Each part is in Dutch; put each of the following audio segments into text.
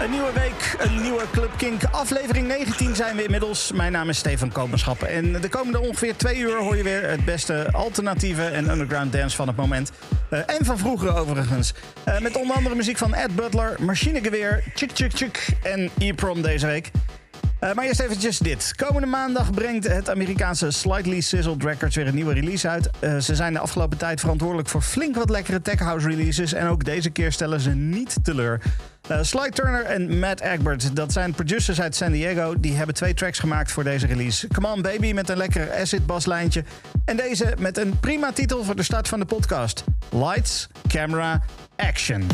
Een nieuwe week, een nieuwe Club Kink. Aflevering 19 zijn we inmiddels. Mijn naam is Stefan Koopmanschap. En de komende ongeveer twee uur hoor je weer het beste alternatieve en underground dance van het moment. Uh, en van vroeger overigens. Uh, met onder andere muziek van Ed Butler, Machinegeweer, Chick Chick Chick en E-Prom deze week. Uh, maar eerst eventjes dit. Komende maandag brengt het Amerikaanse Slightly Sizzled Records weer een nieuwe release uit. Ze zijn de afgelopen tijd verantwoordelijk voor flink wat lekkere tech house releases. En ook deze keer stellen ze niet teleur. Uh, Sly Turner en Matt Egbert, dat zijn producers uit San Diego. Die hebben twee tracks gemaakt voor deze release. Come On Baby met een lekkere acid baslijntje. En deze met een prima titel voor de start van de podcast. Lights, Camera, Action.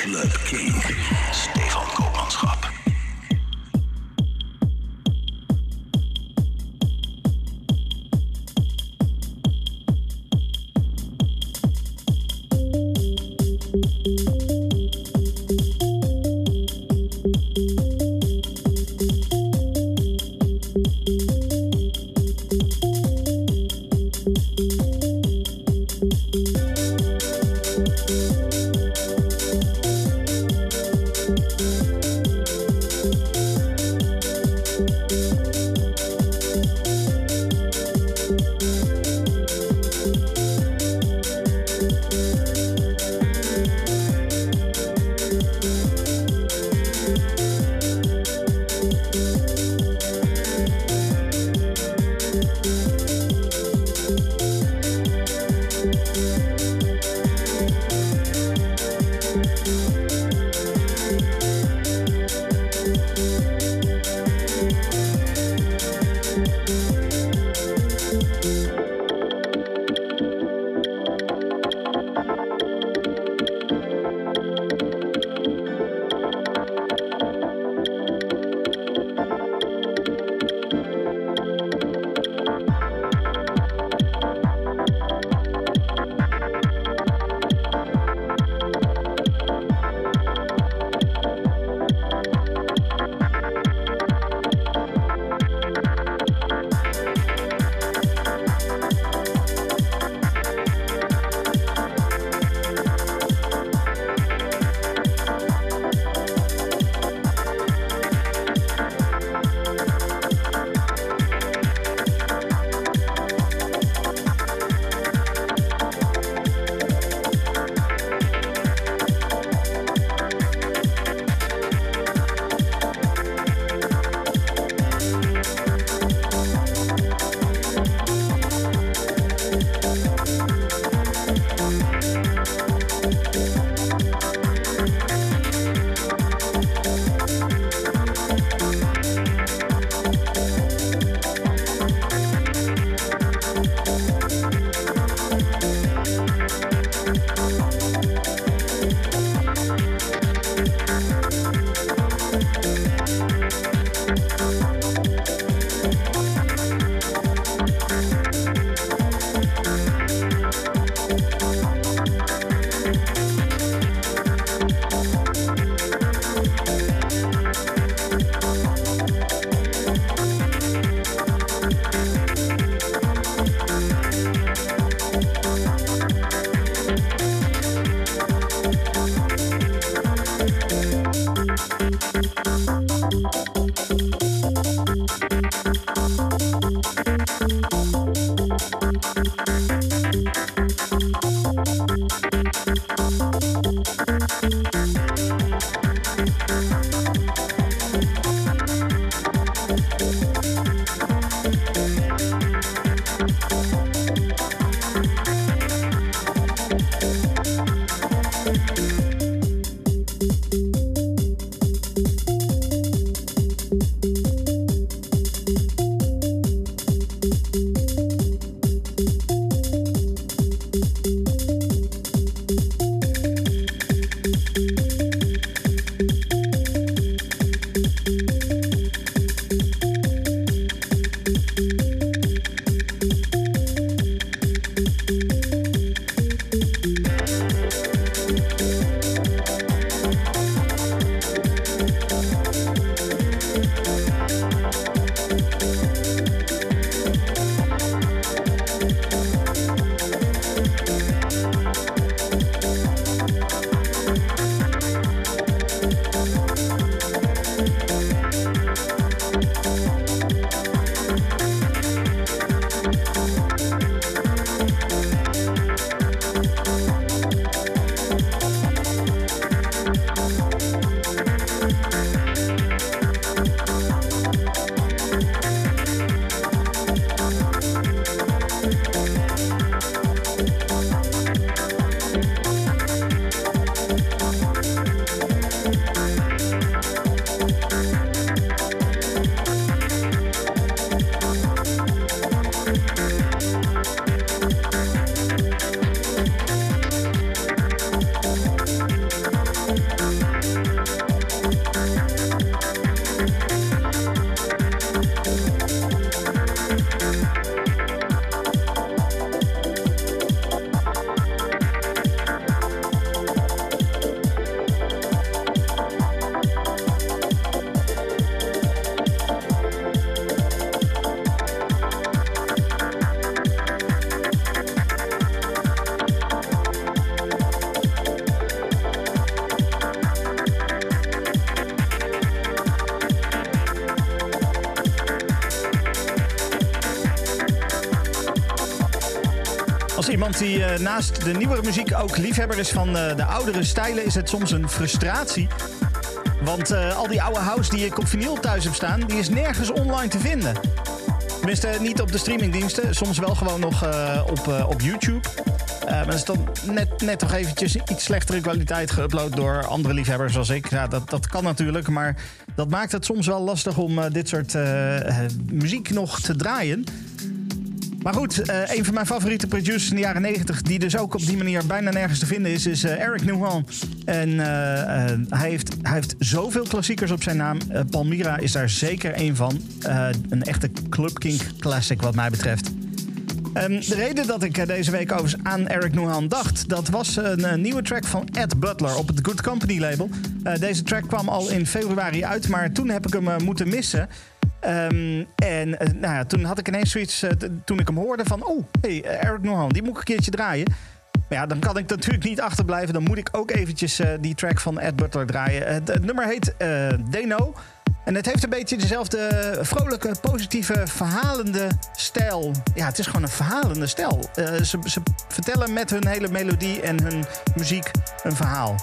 Club King. Iemand die eh, naast de nieuwere muziek ook liefhebber is van eh, de oudere stijlen, is het soms een frustratie. Want eh, al die oude house die ik op vinyl thuis heb staan, die is nergens online te vinden. Tenminste, niet op de streamingdiensten. Soms wel gewoon nog op, op YouTube. Maar dat is dan net, net toch eventjes iets slechtere kwaliteit geüpload door andere liefhebbers zoals ik. Ja, dat, dat kan natuurlijk, maar dat maakt het soms wel lastig om dit soort muziek nog te draaien. Maar goed, eh, een van mijn favoriete producers in de jaren 90, die dus ook op die manier bijna nergens te vinden is, is eh, Eric Newhan. En eh, hij, heeft, hij heeft zoveel klassiekers op zijn naam. Palmyra is daar zeker een van. Een echte Club King classic wat mij betreft. Ehm, de reden dat ik deze week overigens aan Eric Newhan dacht... dat was een, nieuwe track van Ed Butler op het Good Company label. Deze track kwam al in februari uit, maar toen heb ik hem moeten missen... Ehm, en eh, nou ja, toen had ik ineens zoiets, eh, toen ik hem hoorde van... oh, hey, eh, Eric Newhan, die moet ik een keertje draaien. Ja, dan kan ik natuurlijk niet achterblijven. Dan moet ik ook eventjes die track van Ed Butler draaien. Het, nummer heet Deno. En het heeft een beetje dezelfde vrolijke, positieve, verhalende stijl. Ja, het is gewoon een verhalende stijl. Ze, ze vertellen met hun hele melodie en hun muziek een verhaal.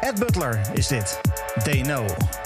Ed Butler is dit. Deno. Thank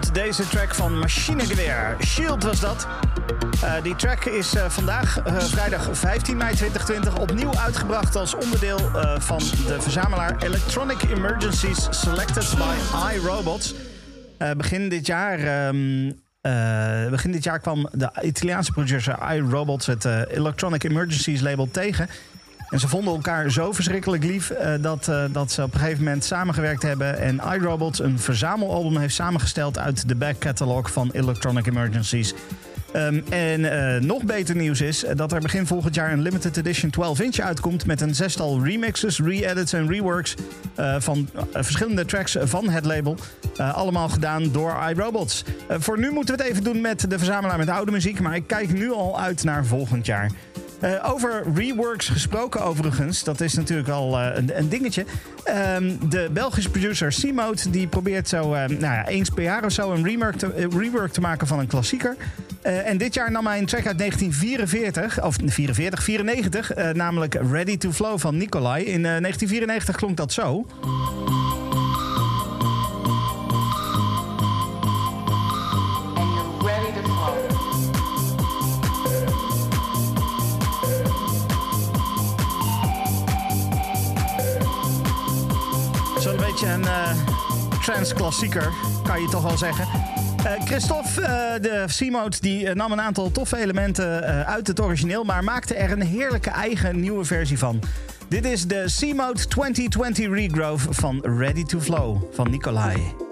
deze track van Machinegeweer. Shield was dat. Uh, die track is uh, vandaag, uh, vrijdag 15 mei 2020, opnieuw uitgebracht als onderdeel van de verzamelaar Electronic Emergencies Selected by iRobots. begin dit jaar. Um, begin dit jaar kwam de Italiaanse producer iRobots het Electronic Emergencies label tegen. En ze vonden elkaar zo verschrikkelijk lief uh, dat, uh, dat ze op een gegeven moment samengewerkt hebben. En iRobots een verzamelalbum heeft samengesteld uit de back catalog van Electronic Emergencies. Um, en uh, nog beter nieuws is dat er begin volgend jaar een limited edition 12-inch uitkomt met een zestal remixes, re-edits en reworks van verschillende tracks van het label. allemaal gedaan door iRobots. voor nu moeten we het even doen met de verzamelaar met oude muziek, maar ik kijk nu al uit naar volgend jaar. Uh, over reworks gesproken overigens, dat is natuurlijk al uh, een, dingetje. Um, de Belgische producer C-Mode die probeert zo uh, nou ja, eens per jaar of zo een rework te, rework te maken van een klassieker. en dit jaar nam hij een track uit 1944, of 44, 94, namelijk Ready to Flow van Nicolai. In 1994 klonk dat zo. Trance-klassieker, kan je toch wel zeggen. Uh, Christophe, uh, de C-Mode, die nam een aantal toffe elementen uit het origineel... maar maakte er een heerlijke eigen nieuwe versie van. Dit is de C-Mode 2020 Regrove van Ready to Flow van Nicolai.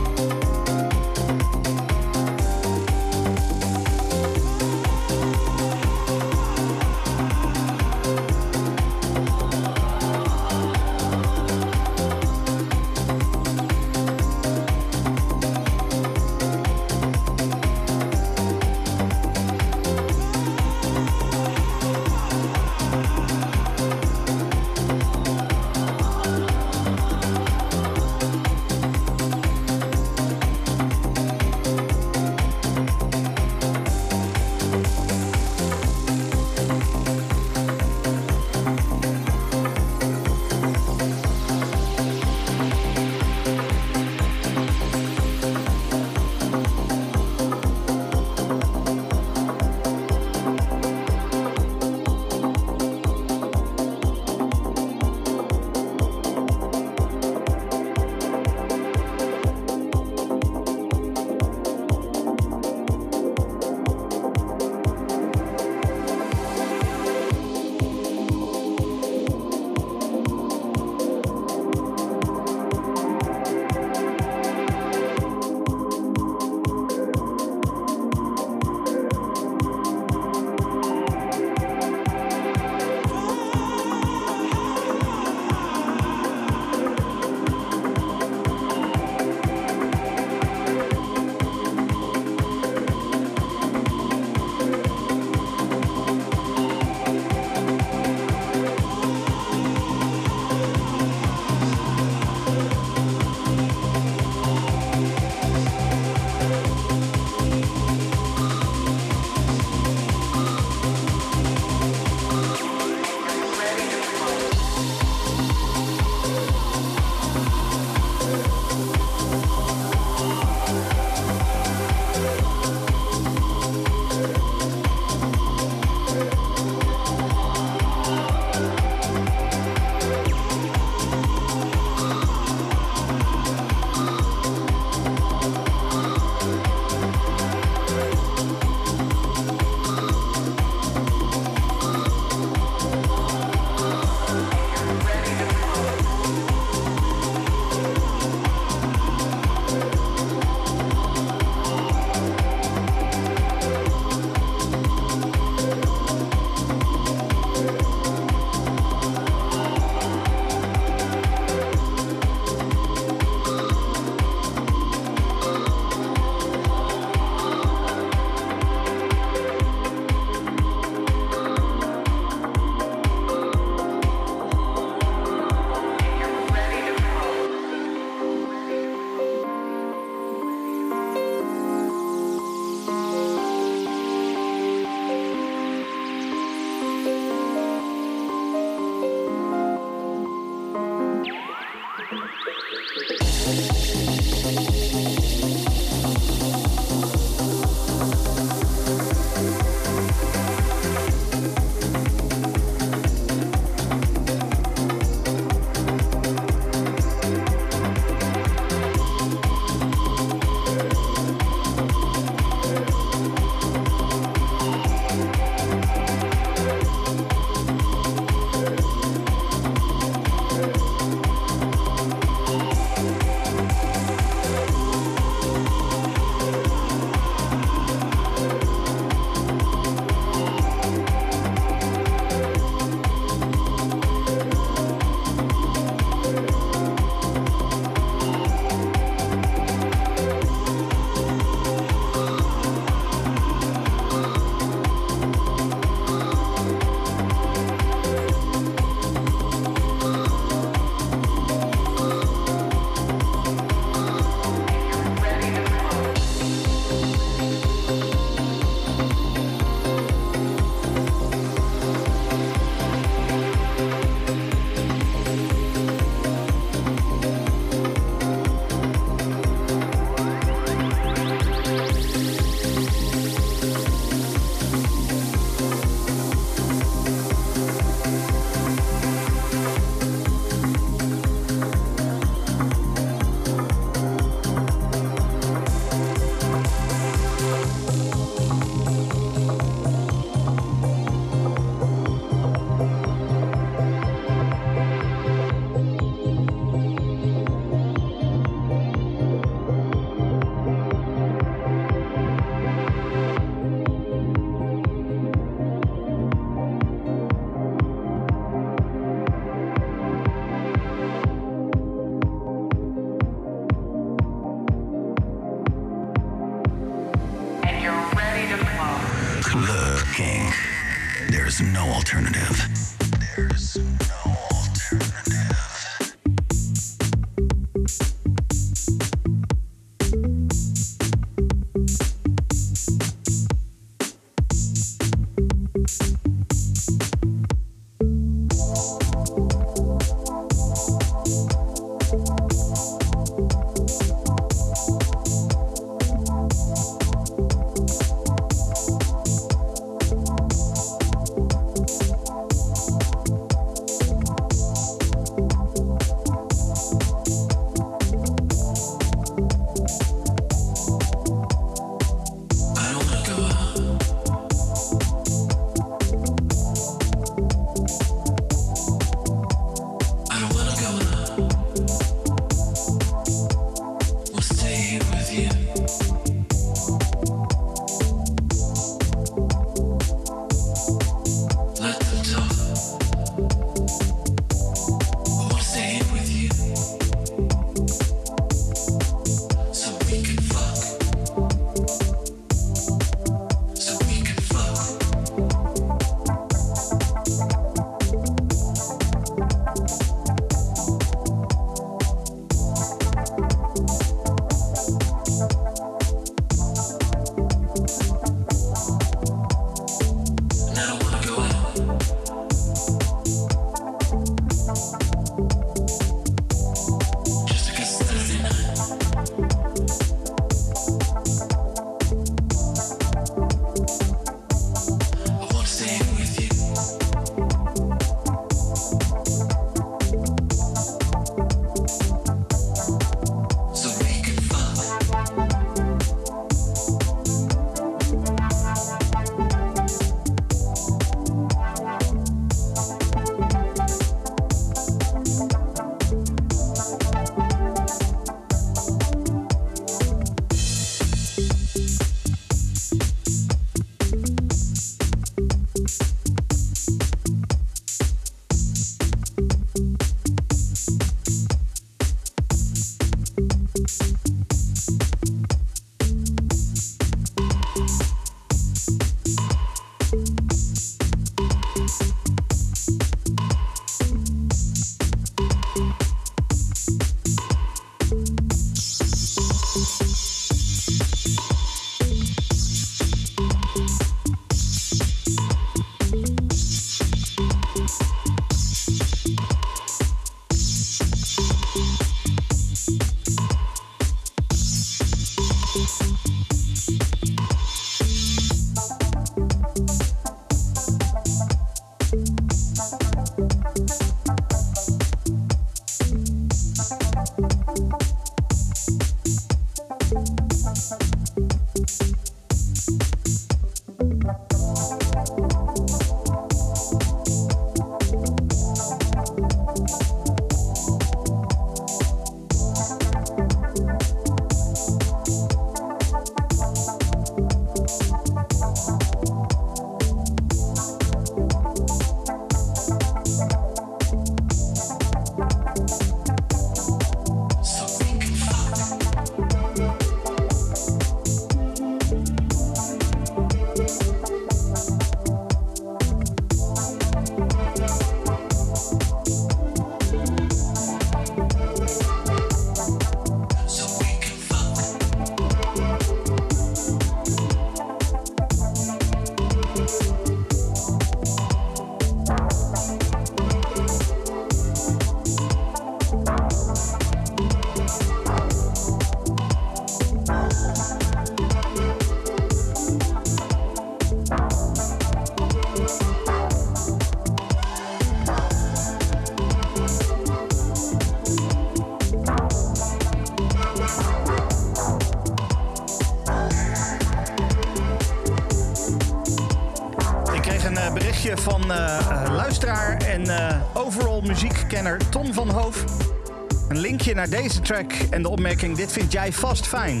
Deze track en de opmerking: Dit vind jij vast fijn.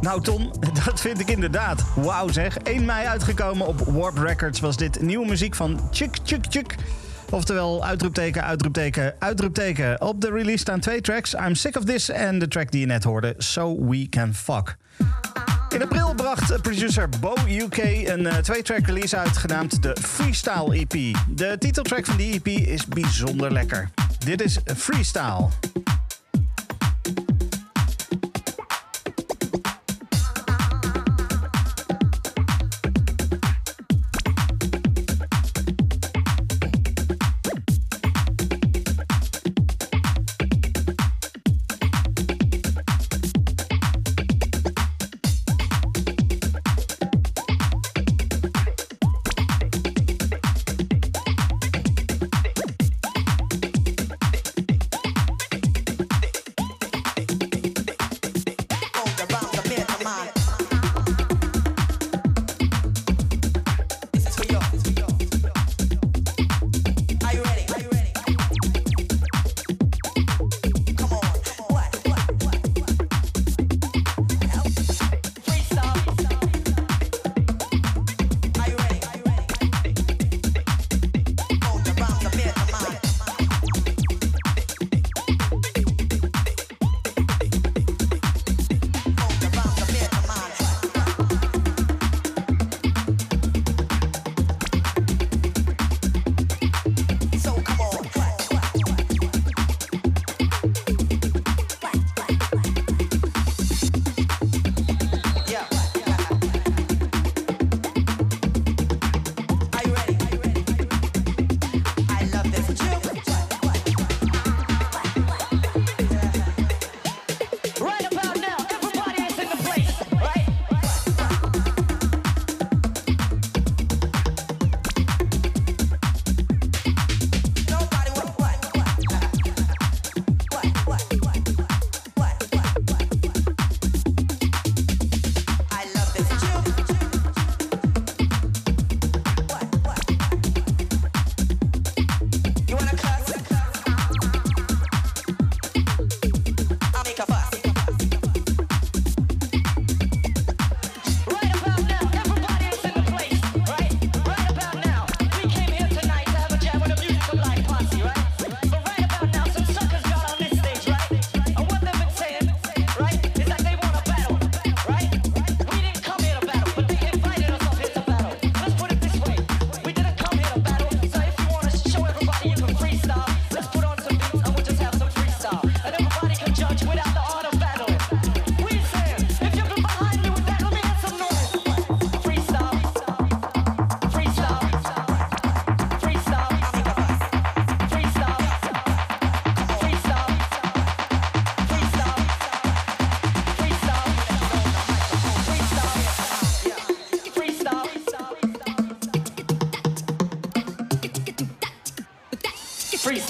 Nou, Ton, dat vind ik inderdaad. Wauw zeg. 1 mei uitgekomen op Warp Records was dit nieuwe muziek van Chuk Chuk Chuk. Oftewel, uitroepteken, uitroepteken, uitroepteken. Op de release staan twee tracks. I'm Sick of This en de track die je net hoorde, So We Can Fuck. In april bracht producer Bo UK een uh, twee-track release uit, genaamd de Freestyle EP. De titeltrack van die EP is bijzonder lekker. Dit is Freestyle.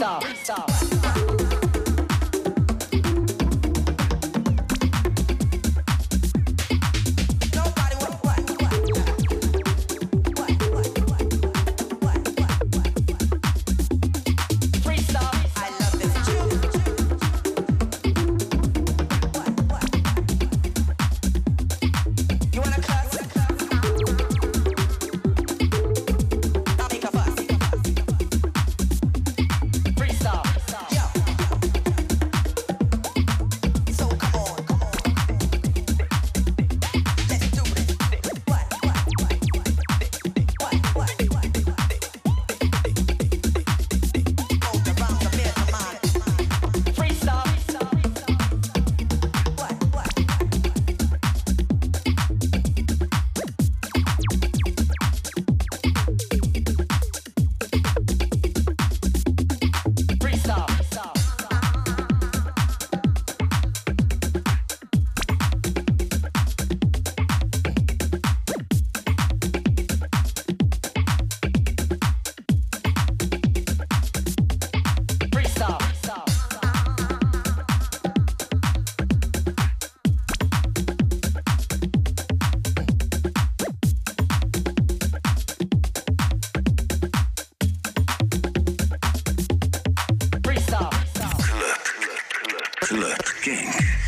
stop. Club King.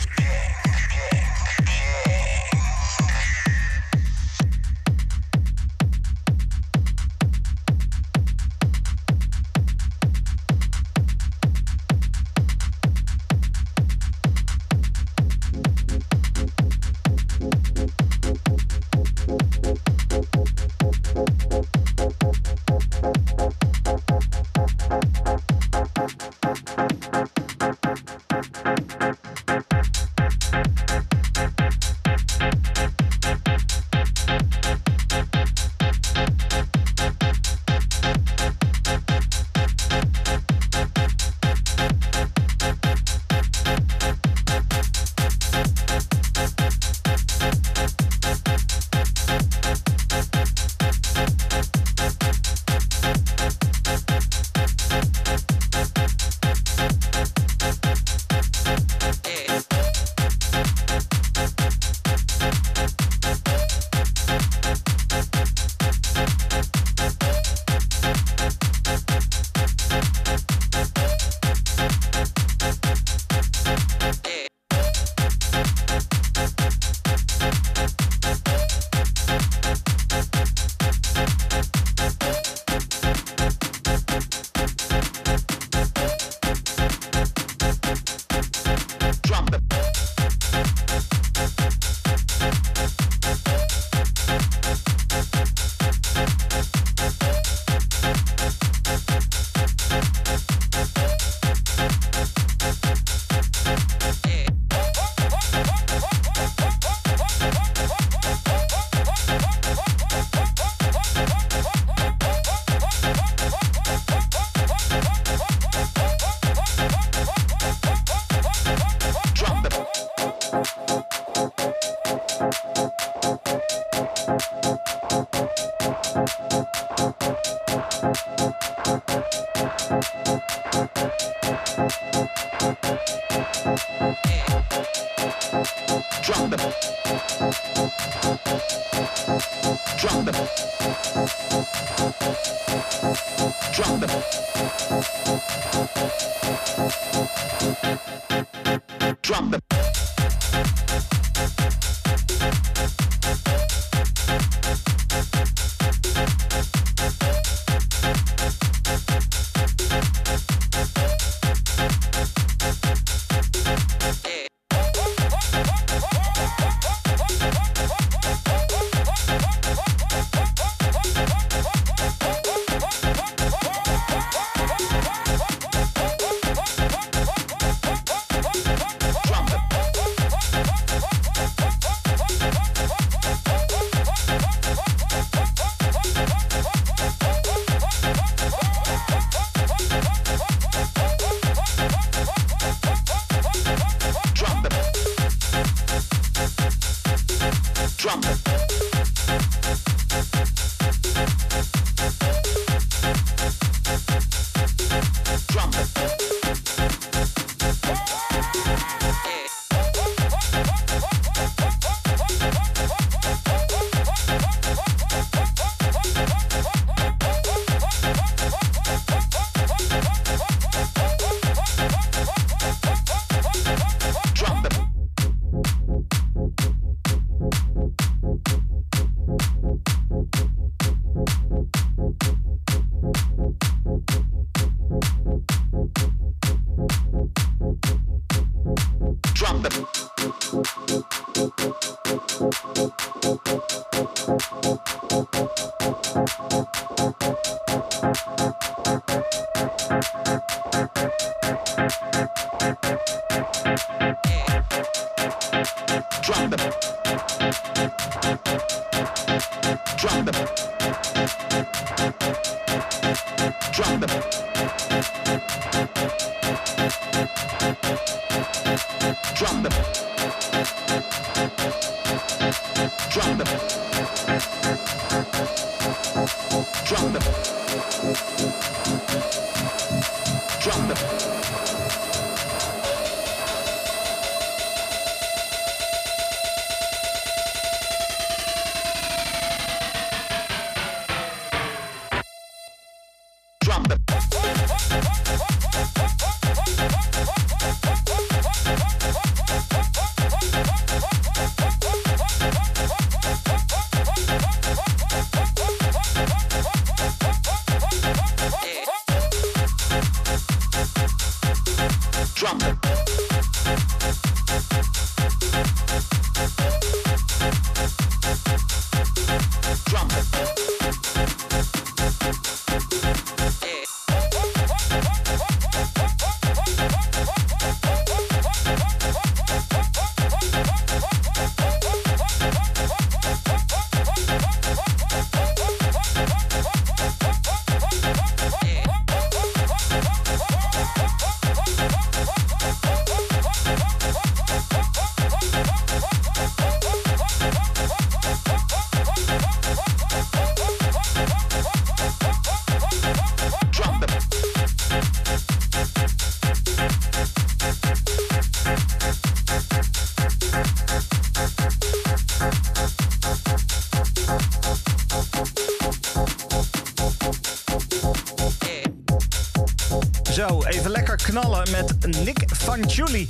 Met Nick van Julie.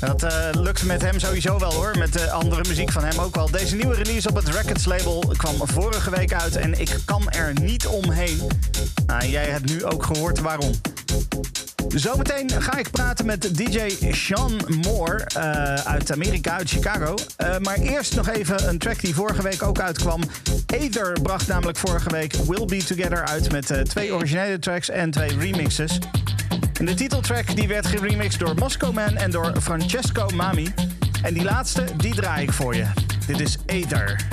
Dat uh, lukt met hem sowieso wel hoor. Met de andere muziek van hem ook wel. Deze nieuwe release op het Records label kwam vorige week uit en ik kan er niet omheen. Nou, jij hebt nu ook gehoord waarom. Zometeen ga ik praten met DJ Sean Moore uh, uit Amerika, uit Chicago. Uh, maar eerst nog even een track die vorige week ook uitkwam. Ether bracht namelijk vorige week Will Be Together uit met twee originele tracks en twee remixes. De titeltrack die werd geremixed door Moscow Man en door Francesco Mami. En die laatste, die draai ik voor je. Dit is Ether.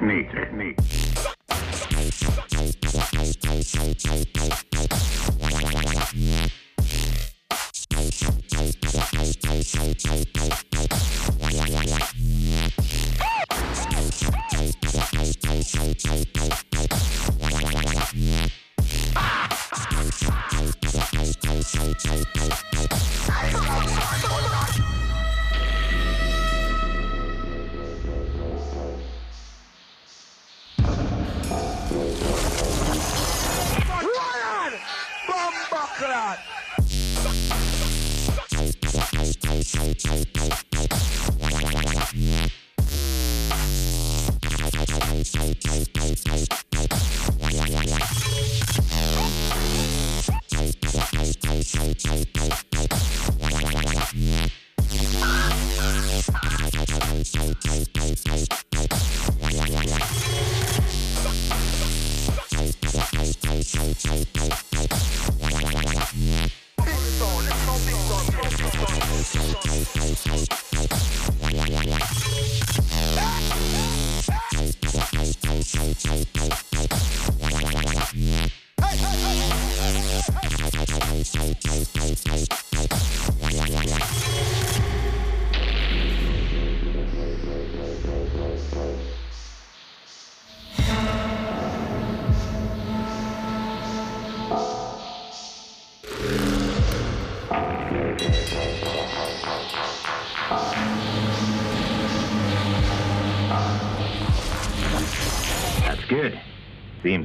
Technique.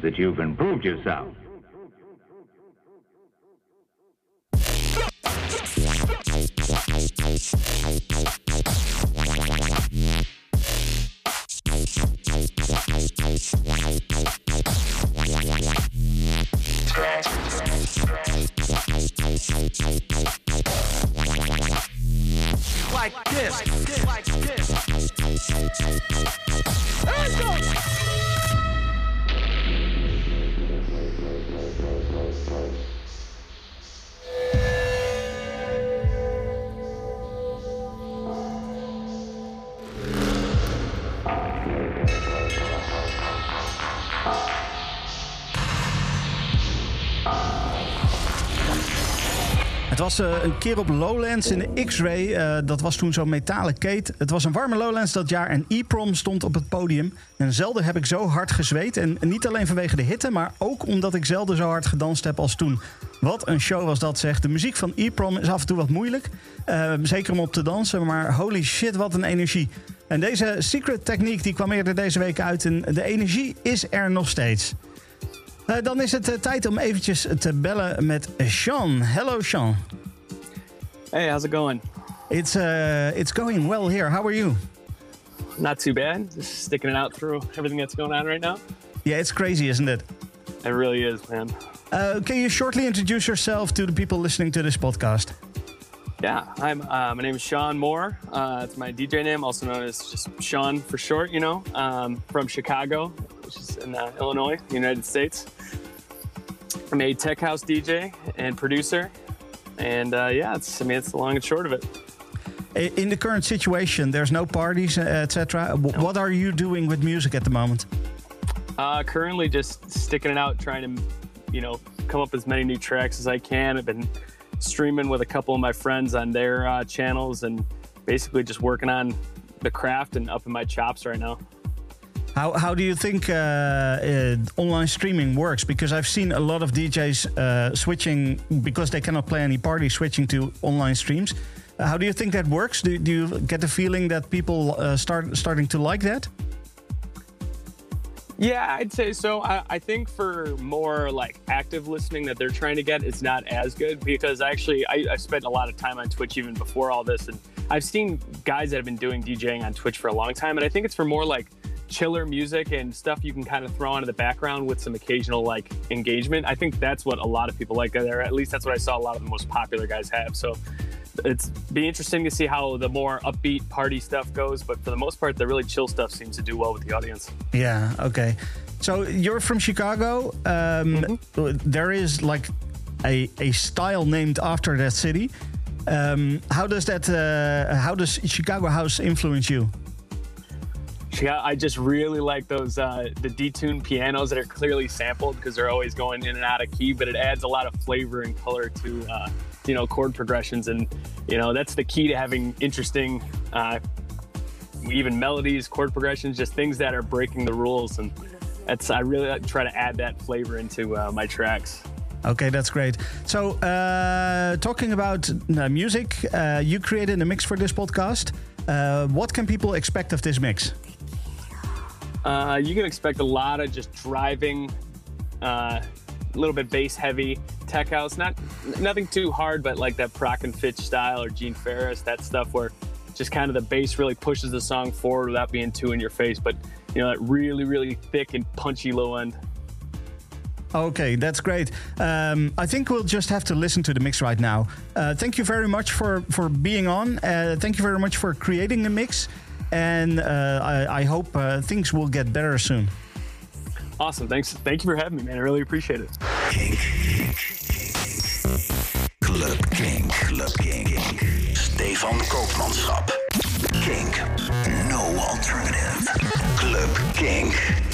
That you've improved yourself. Was eh, een keer op Lowlands in de X-Ray. Eh, dat was toen zo'n metalen keet. Het was een warme Lowlands dat jaar en E-Prom stond op het podium. En zelden heb ik zo hard gezweet. En niet alleen vanwege de hitte, maar ook omdat ik zelden zo hard gedanst heb als toen. Wat een show was dat, zeg. De muziek van E-Prom is af en toe wat moeilijk. Eh, zeker om op te dansen, maar holy shit, wat een energie. En deze secret techniek die kwam eerder deze week uit. En de energie is er nog steeds. Eh, dan is het eh, tijd om eventjes te bellen met Sean. Hello, Sean. Hey, how's it going? It's uh, it's going well here. How are you? Not too bad. Just sticking it out through everything that's going on right now. Yeah, it's crazy, isn't it? It really is, man. Uh, can you shortly introduce yourself to the people listening to this podcast? Yeah, I'm. Uh, my name is Sean Moore. Uh, it's my DJ name, also known as just Sean for short. You know, um, from Chicago, which is in uh, Illinois, United States. I'm a tech house DJ and producer, and uh, yeah, it's. I mean, it's the long and short of it. In the current situation, there's no parties, uh, etc. What are you doing with music at the moment? Uh, currently, just sticking it out, trying to, you know, come up with as many new tracks as I can. I've been streaming with a couple of my friends on their uh, channels, and basically just working on the craft and upping my chops right now. How, how do you think uh, uh, online streaming works? Because I've seen a lot of DJs uh, switching because they cannot play any party, switching to online streams. How do you think that works? Do, do you get the feeling that people uh, start starting to like that? Yeah, I'd say so. I, I think for more like active listening that they're trying to get, it's not as good because actually I, I spent a lot of time on Twitch even before all this, and I've seen guys that have been doing DJing on Twitch for a long time, and I think it's for more like chiller music and stuff you can kind of throw into the background with some occasional like engagement. I think that's what a lot of people like there. At least that's what I saw a lot of the most popular guys have. So it's be interesting to see how the more upbeat party stuff goes. But for the most part, the really chill stuff seems to do well with the audience. Yeah. Okay. So you're from Chicago. Um, Mm-hmm. there is like a a style named after that city. Um, how does that? Uh, how does Chicago house influence you? Yeah, I just really like those uh, the detuned pianos that are clearly sampled because they're always going in and out of key, but it adds a lot of flavor and color to uh, you know chord progressions, and you know that's the key to having interesting, uh, even melodies, chord progressions, just things that are breaking the rules, and that's I really try to add that flavor into uh, my tracks. Okay, that's great. So, uh, talking about uh, music, uh, you created a mix for this podcast. Uh, what can people expect of this mix? Uh, you can expect a lot of just driving, uh, a little bit bass heavy tech house. Not nothing too hard, but like that Proc and Fitch style or Gene Ferris, that stuff where just kind of the bass really pushes the song forward without being too in your face. But you know that really, really thick and punchy low end. Okay, that's great. Um, I think we'll just have to listen to the mix right now. Uh, thank you very much for for being on. Uh, thank you very much for creating the mix, and uh, I, I hope uh, things will get better soon. Awesome. Thanks. Thank you for having me, man. I really appreciate it. Club. Stefan Koopmanschap. No alternative. Club Kink.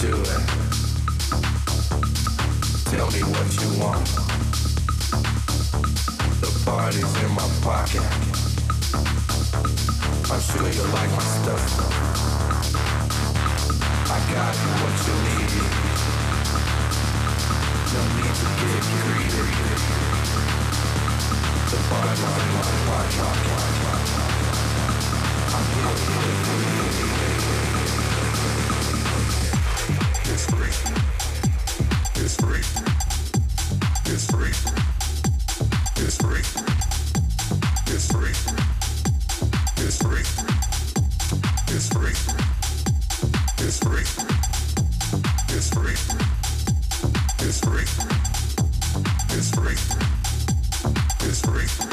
Tell me what you want. The party's in my pocket. I'm sure you like my stuff. I got what you need. No need to get. The in. I'm here you. It's free.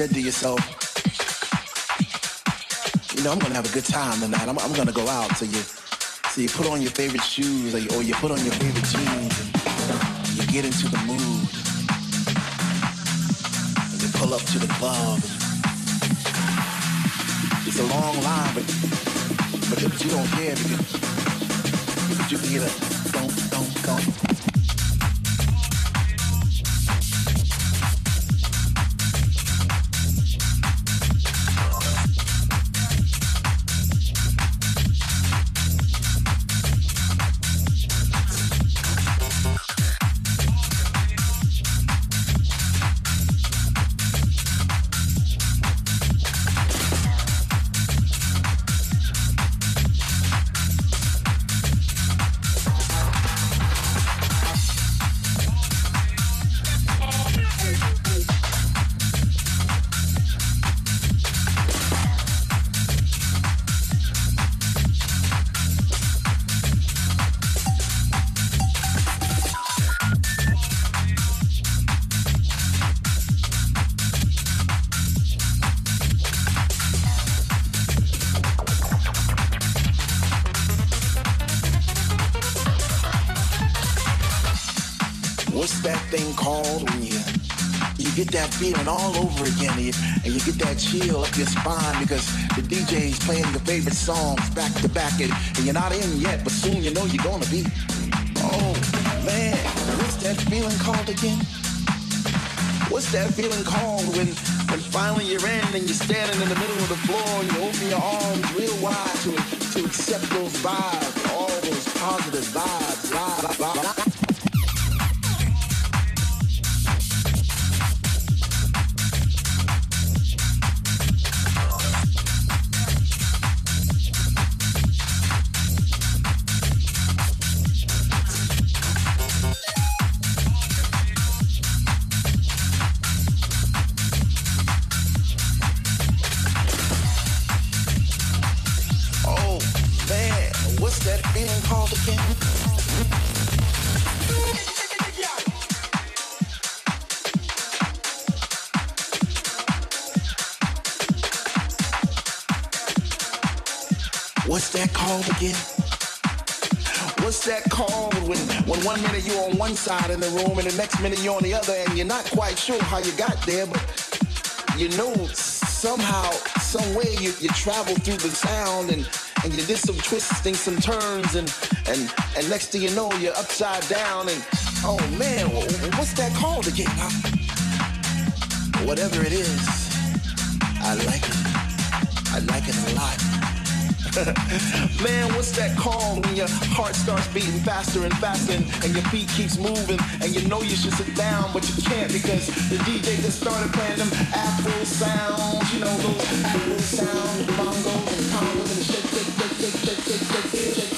Said to yourself, you know, I'm gonna have a good time tonight. I'm, I'm gonna go out. So you, so you put on your favorite shoes or you, or you put on your favorite jeans and you get into the mood. And you pull up to the club. It's a long line, but but, you don't care because, because you can get a feeling all over again and you, and you get that chill up your spine because the DJ's playing your favorite songs back to back and, and you're not in yet, but soon you know you're gonna be. Oh man, what's that feeling called again? What's that feeling called when when finally you're in and you're standing in the middle of the floor and you open your arms real wide to to accept those vibes, all those positive vibes, vibes. What's that called again? What's that called when, when one minute you're on one side in the room and the next minute you're on the other and you're not quite sure how you got there, but you know somehow, some way you, you travel through the sound and, and you did some twisting, some turns, and, and, and next thing you know, you're upside down and, oh man, what's that called again? Whatever it is, I like it. Man, what's that call when your heart starts beating faster and faster and, and your feet keeps moving and you know you should sit down but you can't because the DJ just started playing them Afro sounds, you know those Afro sounds, bongos and congos and shit, shit, shit, shit, shit.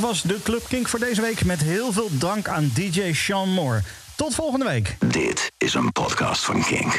Was de Club Kink voor deze week. Met heel veel dank aan DJ Sean Moore. Tot volgende week. Dit is een podcast van Kink.